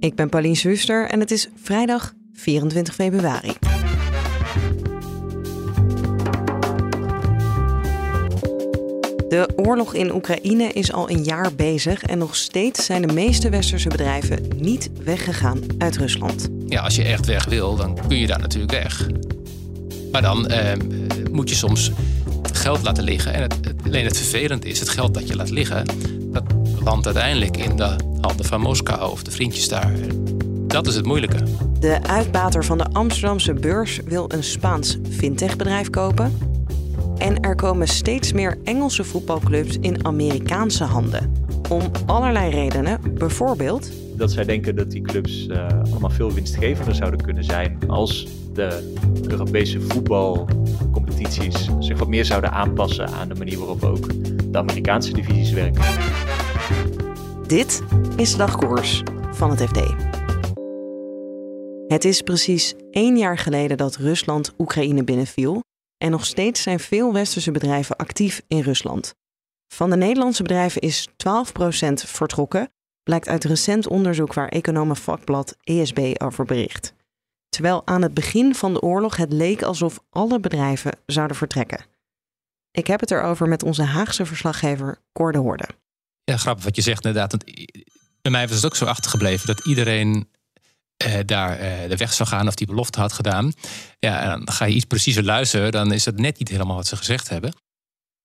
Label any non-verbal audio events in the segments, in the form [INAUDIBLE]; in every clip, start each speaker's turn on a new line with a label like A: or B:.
A: Ik ben Pauline Swuster en het is vrijdag 24 februari. De oorlog in Oekraïne is al een jaar bezig en nog steeds zijn de meeste westerse bedrijven niet weggegaan uit Rusland.
B: Ja, als je echt weg wil, dan kun je daar natuurlijk weg. Maar dan eh, moet je soms geld laten liggen. En het, alleen het vervelend is, het geld dat je laat liggen, landt uiteindelijk in de handen van Moskou of de vriendjes daar. Dat is het moeilijke.
A: De uitbater van de Amsterdamse beurs wil een Spaans fintechbedrijf kopen. En er komen steeds meer Engelse voetbalclubs in Amerikaanse handen. Om allerlei redenen, bijvoorbeeld.
C: Dat zij denken dat die clubs uh, allemaal veel winstgevender zouden kunnen zijn als de Europese voetbalcompetities zich wat meer zouden aanpassen aan de manier waarop ook de Amerikaanse divisies werken.
A: Dit is dagkoers van het FD. Het is precies één jaar geleden dat Rusland Oekraïne binnenviel en nog steeds zijn veel westerse bedrijven actief in Rusland. Van de Nederlandse bedrijven is 12% vertrokken, blijkt uit recent onderzoek waar economen vakblad ESB over bericht. Terwijl aan het begin van de oorlog het leek alsof alle bedrijven zouden vertrekken. Ik heb het erover met onze Haagse verslaggever Cor de Hoorde.
B: Ja, grappig wat je zegt inderdaad. Bij mij was het ook zo achtergebleven dat iedereen uh, daar uh, de weg zou gaan of die belofte had gedaan. Ja, en dan ga je iets preciezer luisteren, dan is dat net niet helemaal wat ze gezegd hebben.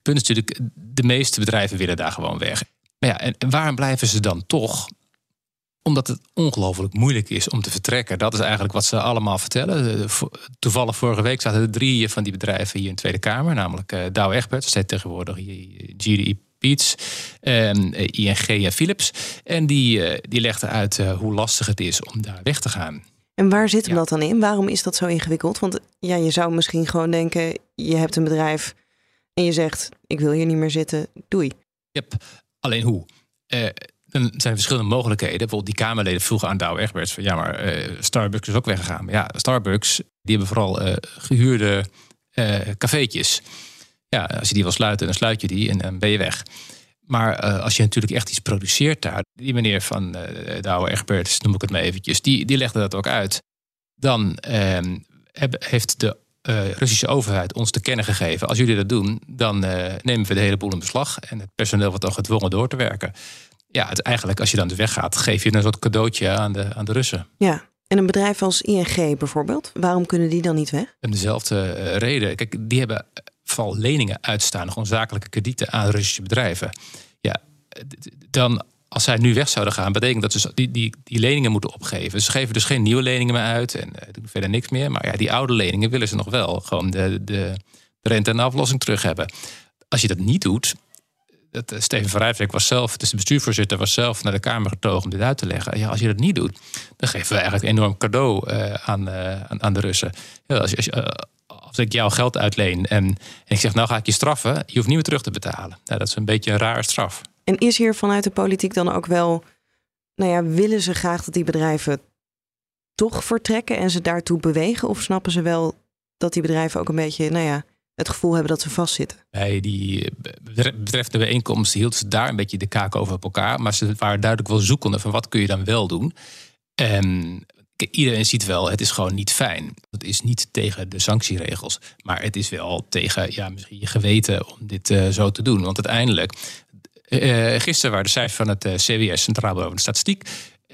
B: Punt is natuurlijk, de meeste bedrijven willen daar gewoon weg. Maar ja, en, waarom blijven ze dan toch? Omdat het ongelooflijk moeilijk is om te vertrekken. Dat is eigenlijk wat ze allemaal vertellen. Toevallig vorige week zaten er drie van die bedrijven hier in de Tweede Kamer. Namelijk Dow Egbert, dat tegenwoordig GDI Piets, ING en Philips. En die, eh, die legden uit eh, hoe lastig het is om daar weg te gaan.
A: En waar zit hem dat dan in? Waarom is dat zo ingewikkeld? Want ja, je zou misschien gewoon denken, je hebt een bedrijf en je zegt, ik wil hier niet meer zitten, doei.
B: Yep. Alleen hoe? Uh, er zijn verschillende mogelijkheden. Bijvoorbeeld die Kamerleden vroegen aan Douwe Egberts van ja, maar Starbucks is ook weggegaan. Maar ja, Starbucks die hebben vooral gehuurde cafeetjes ja, als je die wil sluiten, dan sluit je die en dan ben je weg. Maar uh, als je natuurlijk echt iets produceert daar, die meneer van uh, de oude Egberts, noem ik het maar eventjes, die, die legde dat ook uit. Dan uh, heb, heeft de uh, Russische overheid ons te kennen gegeven. Als jullie dat doen, dan nemen we de hele boel in beslag. En het personeel wordt dan gedwongen door te werken. Ja, het, eigenlijk als je dan de weg gaat, geef je een soort cadeautje aan de, aan de Russen.
A: Ja, en een bedrijf als ING bijvoorbeeld, waarom kunnen die dan niet weg?
B: En dezelfde reden. Kijk, die hebben val leningen uitstaan, gewoon zakelijke kredieten aan Russische bedrijven. Ja, dan als zij nu weg zouden gaan, betekent dat ze die, die, die leningen moeten opgeven. Ze geven dus geen nieuwe leningen meer uit en uh, doen verder niks meer. Maar ja, die oude leningen willen ze nog wel gewoon de, de, de rente en de aflossing terug hebben. Als je dat niet doet, dat, uh, Steven van Rijfwijk was zelf, dus de bestuurvoorzitter, was zelf naar de Kamer getogen om dit uit te leggen. Ja, als je dat niet doet, dan geven we eigenlijk een enorm cadeau uh, aan, aan, aan, de Russen. Ja, als ik jouw geld uitleen en, en, ik zeg, nou ga ik je straffen, je hoeft niet meer terug te betalen. Dat is een beetje een rare straf.
A: En is hier vanuit de politiek dan ook wel, nou ja, willen ze graag dat die bedrijven toch vertrekken en ze daartoe bewegen? Of snappen ze wel dat die bedrijven ook een beetje, nou ja, het gevoel hebben dat ze vastzitten?
B: Bij die betreffende bijeenkomst hield ze daar een beetje de kaak over op elkaar. Maar ze waren duidelijk wel zoekende van wat kun je dan wel doen. En iedereen ziet wel, het is gewoon niet fijn. Het is niet tegen de sanctieregels, maar het is wel tegen ja, misschien je geweten om dit uh, zo te doen. Want uiteindelijk, uh, gisteren waren de cijfers van het uh, CBS, Centraal Bureau van de Statistiek.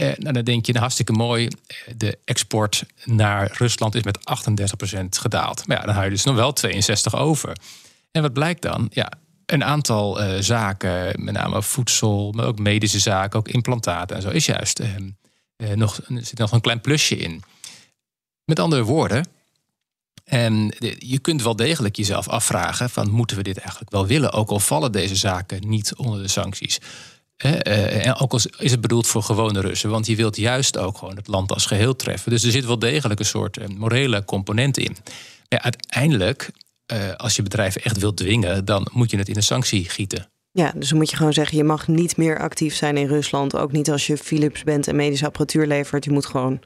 B: Nou, dan denk je, nou, hartstikke mooi. De export naar Rusland is met 38% gedaald. Maar ja, dan hou je dus nog wel 62 over. En wat blijkt dan? Ja, een aantal zaken, met name voedsel, maar ook medische zaken, ook implantaten en zo, is juist uh, nog, zit nog een klein plusje in. Met andere woorden, en je kunt wel degelijk jezelf afvragen: van moeten we dit eigenlijk wel willen? Ook al vallen deze zaken niet onder de sancties. En ook al is het bedoeld voor gewone Russen, want je wilt juist ook gewoon het land als geheel treffen. Dus er zit wel degelijk een soort morele component in. Ja, uiteindelijk, als je bedrijven echt wilt dwingen, dan moet je het in een sanctie gieten.
A: Ja, dus dan moet je gewoon zeggen, je mag niet meer actief zijn in Rusland. Ook niet als je Philips bent en medische apparatuur levert. Je moet gewoon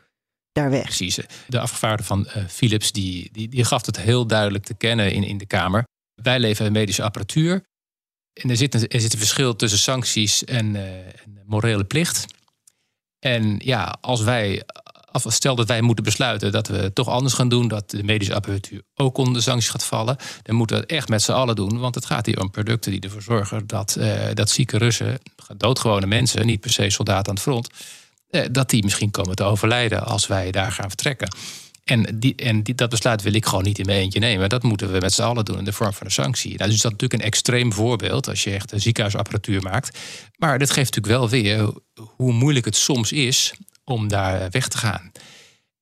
A: daar weg.
B: Precies. De afgevaardigde van uh, Philips die, die, die gaf het heel duidelijk te kennen in, in de Kamer. Wij leveren medische apparatuur. En er zit een, er zit een verschil tussen sancties en, uh, morele plicht. En ja, als wij stel dat wij moeten besluiten dat we het toch anders gaan doen, dat de medische apparatuur ook onder de sancties gaat vallen, dan moeten we het echt met z'n allen doen. Want het gaat hier om producten die ervoor zorgen dat, uh, dat zieke Russen, doodgewone mensen, niet per se soldaten aan het front, uh, dat die misschien komen te overlijden als wij daar gaan vertrekken. En, en dat besluit wil ik gewoon niet in mijn eentje nemen. Dat moeten we met z'n allen doen in de vorm van een sanctie. Nou, dus dat is natuurlijk een extreem voorbeeld als je echt een ziekenhuisapparatuur maakt. Maar dit geeft natuurlijk wel weer hoe moeilijk het soms is om daar weg te gaan.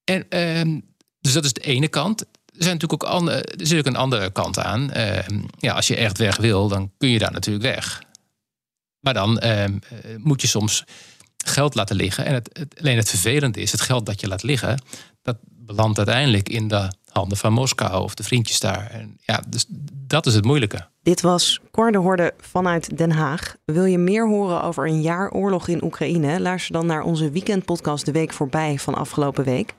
B: En, uh, dus dat is de ene kant. Er, zijn natuurlijk ook andere, er zit ook een andere kant aan. Uh, ja, als je echt weg wil, dan kun je daar natuurlijk weg. Maar dan ehm, eh, moet je soms geld laten liggen. En het, alleen het vervelende is, het geld dat je laat liggen, dat belandt uiteindelijk in de handen van Moskou of de vriendjes daar. En ja, dus dat is het moeilijke.
A: Dit was Cor de Horde vanuit Den Haag. Wil je meer horen over een jaar oorlog in Oekraïne? Luister dan naar onze weekendpodcast De Week Voorbij van afgelopen week.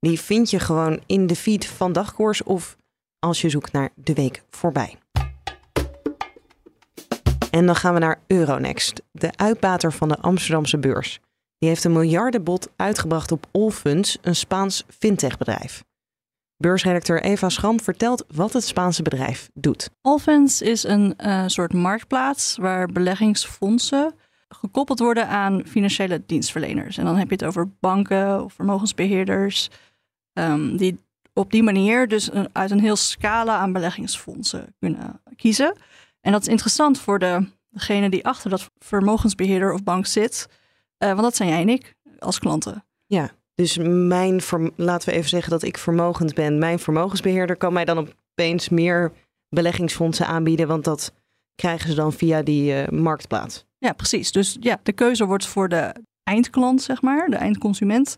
A: Die vind je gewoon in de feed van Dagkoers of als je zoekt naar De Week Voorbij. En dan gaan we naar Euronext, de uitbater van de Amsterdamse beurs. Die heeft een miljardenbod uitgebracht op Allfunds, een Spaans fintechbedrijf. Beursredacteur Eva Schram vertelt wat het Spaanse bedrijf doet.
D: Allfunds is een uh, soort marktplaats waar beleggingsfondsen gekoppeld worden aan financiële dienstverleners. En dan heb je het over banken of vermogensbeheerders, um, die op die manier dus uit een heel scala aan beleggingsfondsen kunnen kiezen. En dat is interessant voor de, degene die achter dat vermogensbeheerder of bank zit, uh, want dat zijn jij en ik als klanten.
A: Ja, dus mijn, laten we even zeggen dat ik vermogend ben. Mijn vermogensbeheerder kan mij dan opeens meer beleggingsfondsen aanbieden, want dat krijgen ze dan via die uh, marktplaats.
D: Ja, precies. Dus ja, de keuze wordt voor de eindklant, zeg maar, de eindconsument,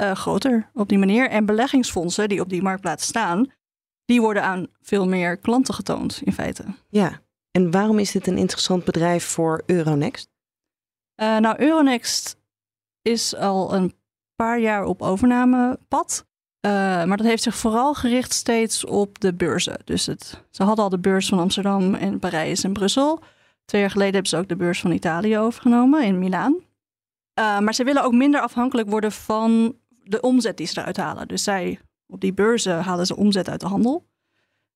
D: uh, groter op die manier. En beleggingsfondsen die op die marktplaats staan, die worden aan veel meer klanten getoond, in feite.
A: Ja, en waarom is dit een interessant bedrijf voor Euronext?
D: Uh, nou, Euronext is al een paar jaar op overnamepad. Uh, maar dat heeft zich vooral gericht steeds op de beurzen. Dus het, ze hadden al de beurs van Amsterdam en Parijs en Brussel. Twee jaar geleden hebben ze ook de beurs van Italië overgenomen in Milaan. Uh, maar ze willen ook minder afhankelijk worden van de omzet die ze eruit halen. Dus zij, op die beurzen halen ze omzet uit de handel.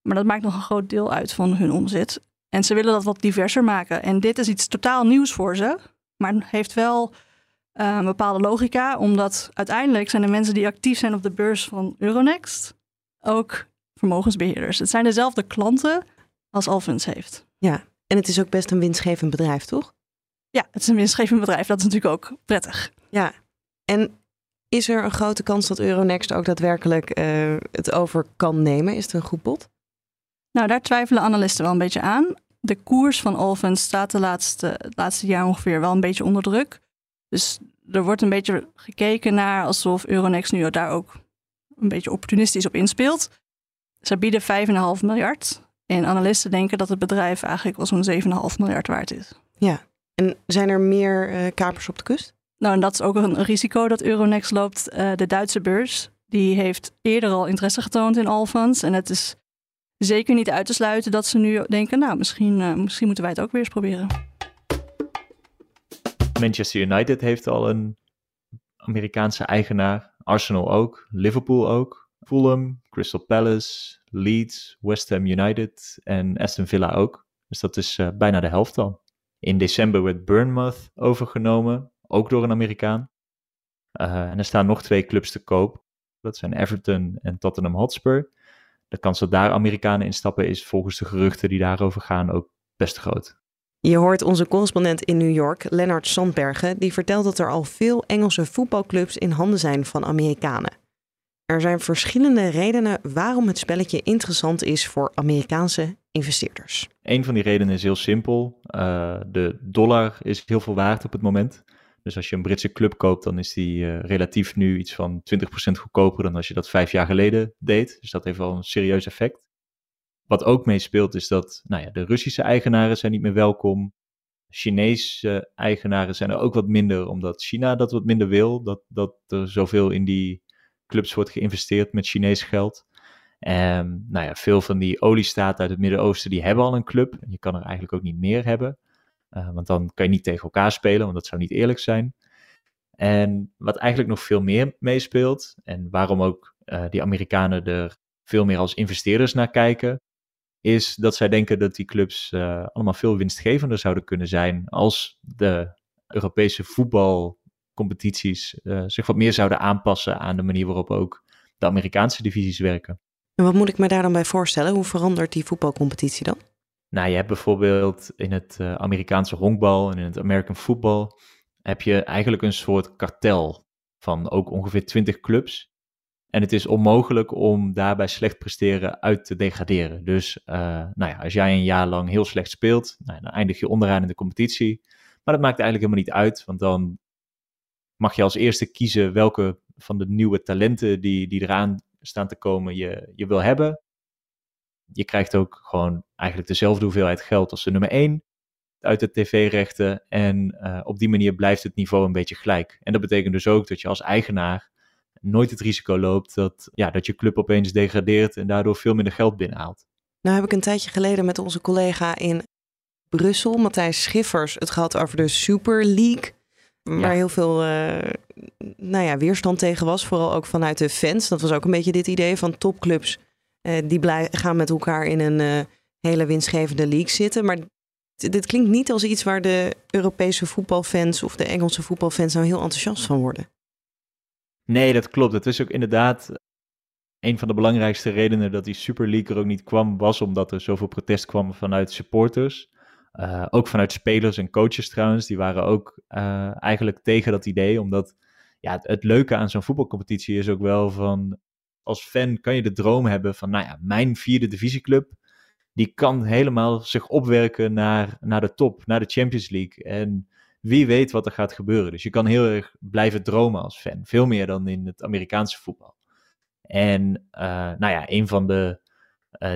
D: Maar dat maakt nog een groot deel uit van hun omzet. En ze willen dat wat diverser maken. En dit is iets totaal nieuws voor ze. Maar heeft wel uh, een bepaalde logica, omdat uiteindelijk zijn de mensen die actief zijn op de beurs van Euronext ook vermogensbeheerders. Het zijn dezelfde klanten als Alphins heeft.
A: Ja, en het is ook best een winstgevend bedrijf, toch?
D: Ja, het is een winstgevend bedrijf. Dat is natuurlijk ook prettig.
A: Ja, en is er een grote kans dat Euronext ook daadwerkelijk uh, het over kan nemen? Is het een goed bod?
D: Nou, daar twijfelen analisten wel een beetje aan. De koers van Alphins staat de laatste, het laatste jaar ongeveer wel een beetje onder druk. Dus er wordt een beetje gekeken naar alsof Euronext nu daar ook een beetje opportunistisch op inspeelt. Ze bieden 5,5 miljard. En analisten denken dat het bedrijf eigenlijk wel zo'n 7,5 miljard waard is.
A: Ja, en zijn er meer uh, kapers op de kust?
D: Nou, en dat is ook een risico dat Euronext loopt. Uh, de Duitse beurs, die heeft eerder al interesse getoond in Allfunds. En het is zeker niet uit te sluiten dat ze nu denken, nou, misschien, uh, misschien moeten wij het ook weer eens proberen.
C: Manchester United heeft al een Amerikaanse eigenaar. Arsenal ook. Liverpool ook. Fulham, Crystal Palace, Leeds, West Ham United en Aston Villa ook. Dus dat is uh, bijna de helft al. In december werd Bournemouth overgenomen, ook door een Amerikaan. Uh, en er staan nog twee clubs te koop. Dat zijn Everton en Tottenham Hotspur. De kans dat daar Amerikanen instappen is volgens de geruchten die daarover gaan ook best groot.
A: Je hoort onze correspondent in New York, Lennart Sandbergen, die vertelt dat er al veel Engelse voetbalclubs in handen zijn van Amerikanen. Er zijn verschillende redenen waarom het spelletje interessant is voor Amerikaanse investeerders?
C: Een van die redenen is heel simpel. Uh, de dollar is heel veel waard op het moment. Dus als je een Britse club koopt, dan is die uh, relatief nu iets van 20% goedkoper dan als je dat vijf jaar geleden deed. Dus dat heeft wel een serieus effect. Wat ook meespeelt is dat nou ja, de Russische eigenaren zijn niet meer welkom. Chinese eigenaren zijn er ook wat minder, omdat China dat wat minder wil. Dat, dat er zoveel in die clubs wordt geïnvesteerd met Chinees geld. En nou ja, veel van die oliestaten uit het Midden-Oosten, die hebben al een club. En je kan er eigenlijk ook niet meer hebben. Uh, want dan kan je niet tegen elkaar spelen, want dat zou niet eerlijk zijn. En wat eigenlijk nog veel meer meespeelt, en waarom ook uh, die Amerikanen er veel meer als investeerders naar kijken, is dat zij denken dat die clubs uh, allemaal veel winstgevender zouden kunnen zijn als de Europese voetbalcompetities zich wat meer zouden aanpassen aan de manier waarop ook de Amerikaanse divisies werken.
A: En wat moet ik me daar dan bij voorstellen? Hoe verandert die voetbalcompetitie dan?
C: Nou, je hebt bijvoorbeeld in het uh, Amerikaanse honkbal en in het American football heb je eigenlijk een soort kartel van ook ongeveer 20 clubs. En het is onmogelijk om daarbij slecht presteren uit te degraderen. Dus uh, nou ja, als jij een jaar lang heel slecht speelt, nou, dan eindig je onderaan in de competitie. Maar dat maakt eigenlijk helemaal niet uit, want dan mag je als eerste kiezen welke van de nieuwe talenten die, die eraan staan te komen je, je wil hebben. Je krijgt ook gewoon eigenlijk dezelfde hoeveelheid geld als de nummer 1 uit de tv-rechten. En uh, op die manier blijft het niveau een beetje gelijk. En dat betekent dus ook dat je als eigenaar nooit het risico loopt dat, ja, dat je club opeens degradeert en daardoor veel minder geld binnenhaalt.
A: Nou heb ik een tijdje geleden met onze collega in Brussel, Matthijs Schiffers, het gehad over de Super League. Waar ja. heel veel uh, nou ja, weerstand tegen was, vooral ook vanuit de fans. Dat was ook een beetje dit idee van topclubs die blij, gaan met elkaar in een uh, hele winstgevende league zitten. Maar dit klinkt niet als iets waar de Europese voetbalfans of de Engelse voetbalfans nou heel enthousiast van worden.
C: Nee, dat klopt. Het is ook inderdaad een van de belangrijkste redenen dat die Super League er ook niet kwam, was omdat er zoveel protest kwam vanuit supporters. Uh, ook vanuit spelers en coaches trouwens, die waren ook eigenlijk tegen dat idee. Omdat ja, het leuke aan zo'n voetbalcompetitie is ook wel van, als fan kan je de droom hebben van, nou ja, mijn vierde divisieclub, die kan helemaal zich opwerken naar, naar de top, naar de Champions League. En wie weet wat er gaat gebeuren. Dus je kan heel erg blijven dromen als fan. Veel meer dan in het Amerikaanse voetbal. En uh, nou ja, een van de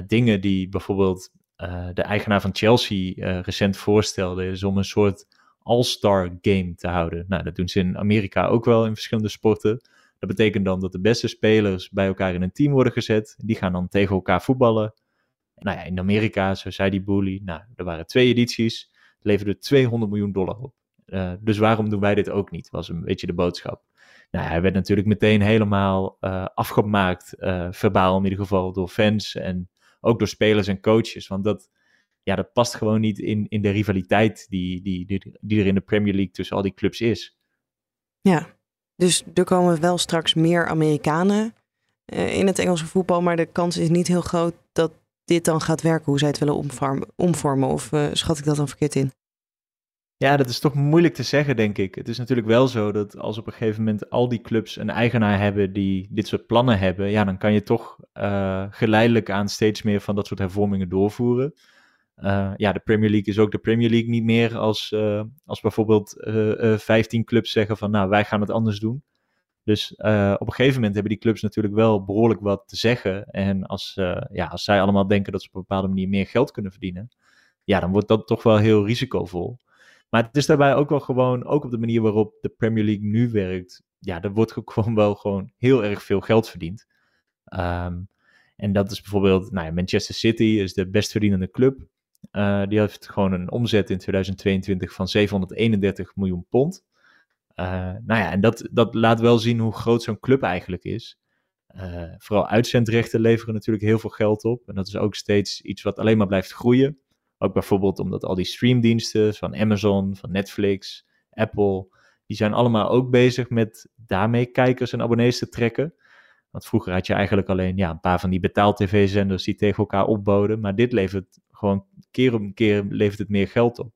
C: dingen die bijvoorbeeld uh, de eigenaar van Chelsea recent voorstelde, is om een soort all-star game te houden. Nou, dat doen ze in Amerika ook wel in verschillende sporten. Dat betekent dan dat de beste spelers bij elkaar in een team worden gezet. Die gaan dan tegen elkaar voetballen. Nou ja, in Amerika, zo zei die bully, nou, er waren twee edities, leverde 200 miljoen dollar op. Uh, dus waarom doen wij dit ook niet, was een beetje de boodschap. Nou, hij werd natuurlijk meteen helemaal uh, afgemaakt, uh, verbaal in ieder geval, door fans en ook door spelers en coaches. Want dat, ja, dat past gewoon niet in, in de rivaliteit die, die, die, die er in de Premier League tussen al die clubs is.
A: Ja, dus er komen wel straks meer Amerikanen uh, in het Engelse voetbal. Maar de kans is niet heel groot dat dit dan gaat werken, hoe zij het willen omvormen. omvormen of uh, schat ik dat dan verkeerd in?
C: Ja, dat is toch moeilijk te zeggen, denk ik. Het is natuurlijk wel zo dat als op een gegeven moment al die clubs een eigenaar hebben die dit soort plannen hebben, ja, dan kan je toch uh, geleidelijk aan steeds meer van dat soort hervormingen doorvoeren. Uh, ja, de Premier League is ook de Premier League niet meer als, uh, als bijvoorbeeld 15 clubs zeggen van nou, wij gaan het anders doen. Dus op een gegeven moment hebben die clubs natuurlijk wel behoorlijk wat te zeggen. En als, ja, als zij allemaal denken dat ze op een bepaalde manier meer geld kunnen verdienen, ja, dan wordt dat toch wel heel risicovol. Maar het is daarbij ook wel gewoon, ook op de manier waarop de Premier League nu werkt, ja, er wordt [LAUGHS] gewoon wel gewoon heel erg veel geld verdiend. Um, en dat is bijvoorbeeld, nou ja, Manchester City is de best verdienende club. Uh, die heeft gewoon een omzet in 2022 van 731 miljoen pond. Uh, nou ja, en dat, dat laat wel zien hoe groot zo'n club eigenlijk is. Uh, vooral uitzendrechten leveren natuurlijk heel veel geld op. En dat is ook steeds iets wat alleen maar blijft groeien. Ook bijvoorbeeld omdat al die streamdiensten van Amazon, van Netflix, Apple, die zijn allemaal ook bezig met daarmee kijkers en abonnees te trekken. Want vroeger had je eigenlijk alleen ja, een paar van die betaal-tv-zenders die tegen elkaar opboden. Maar dit levert gewoon keer op keer levert het meer geld op.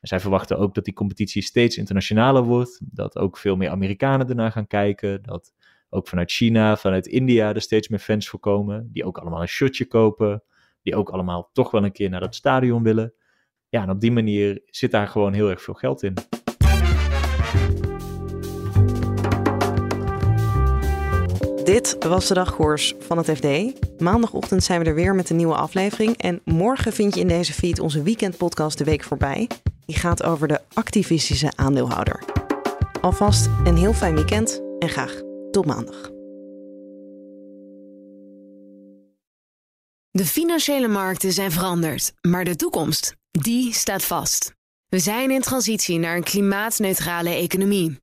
C: En zij verwachten ook dat die competitie steeds internationaler wordt. Dat ook veel meer Amerikanen ernaar gaan kijken. Dat ook vanuit China, vanuit India er steeds meer fans voor komen. Die ook allemaal een shirtje kopen die ook allemaal toch wel een keer naar dat stadion willen. Ja, en op die manier zit daar gewoon heel erg veel geld in.
A: Dit was de dagkoers van het FD. Maandagochtend zijn we er weer met een nieuwe aflevering. En morgen vind je in deze feed onze weekendpodcast De Week Voorbij. Die gaat over de activistische aandeelhouder. Alvast een heel fijn weekend en graag tot maandag.
E: De financiële markten zijn veranderd, maar de toekomst, die staat vast. We zijn in transitie naar een klimaatneutrale economie.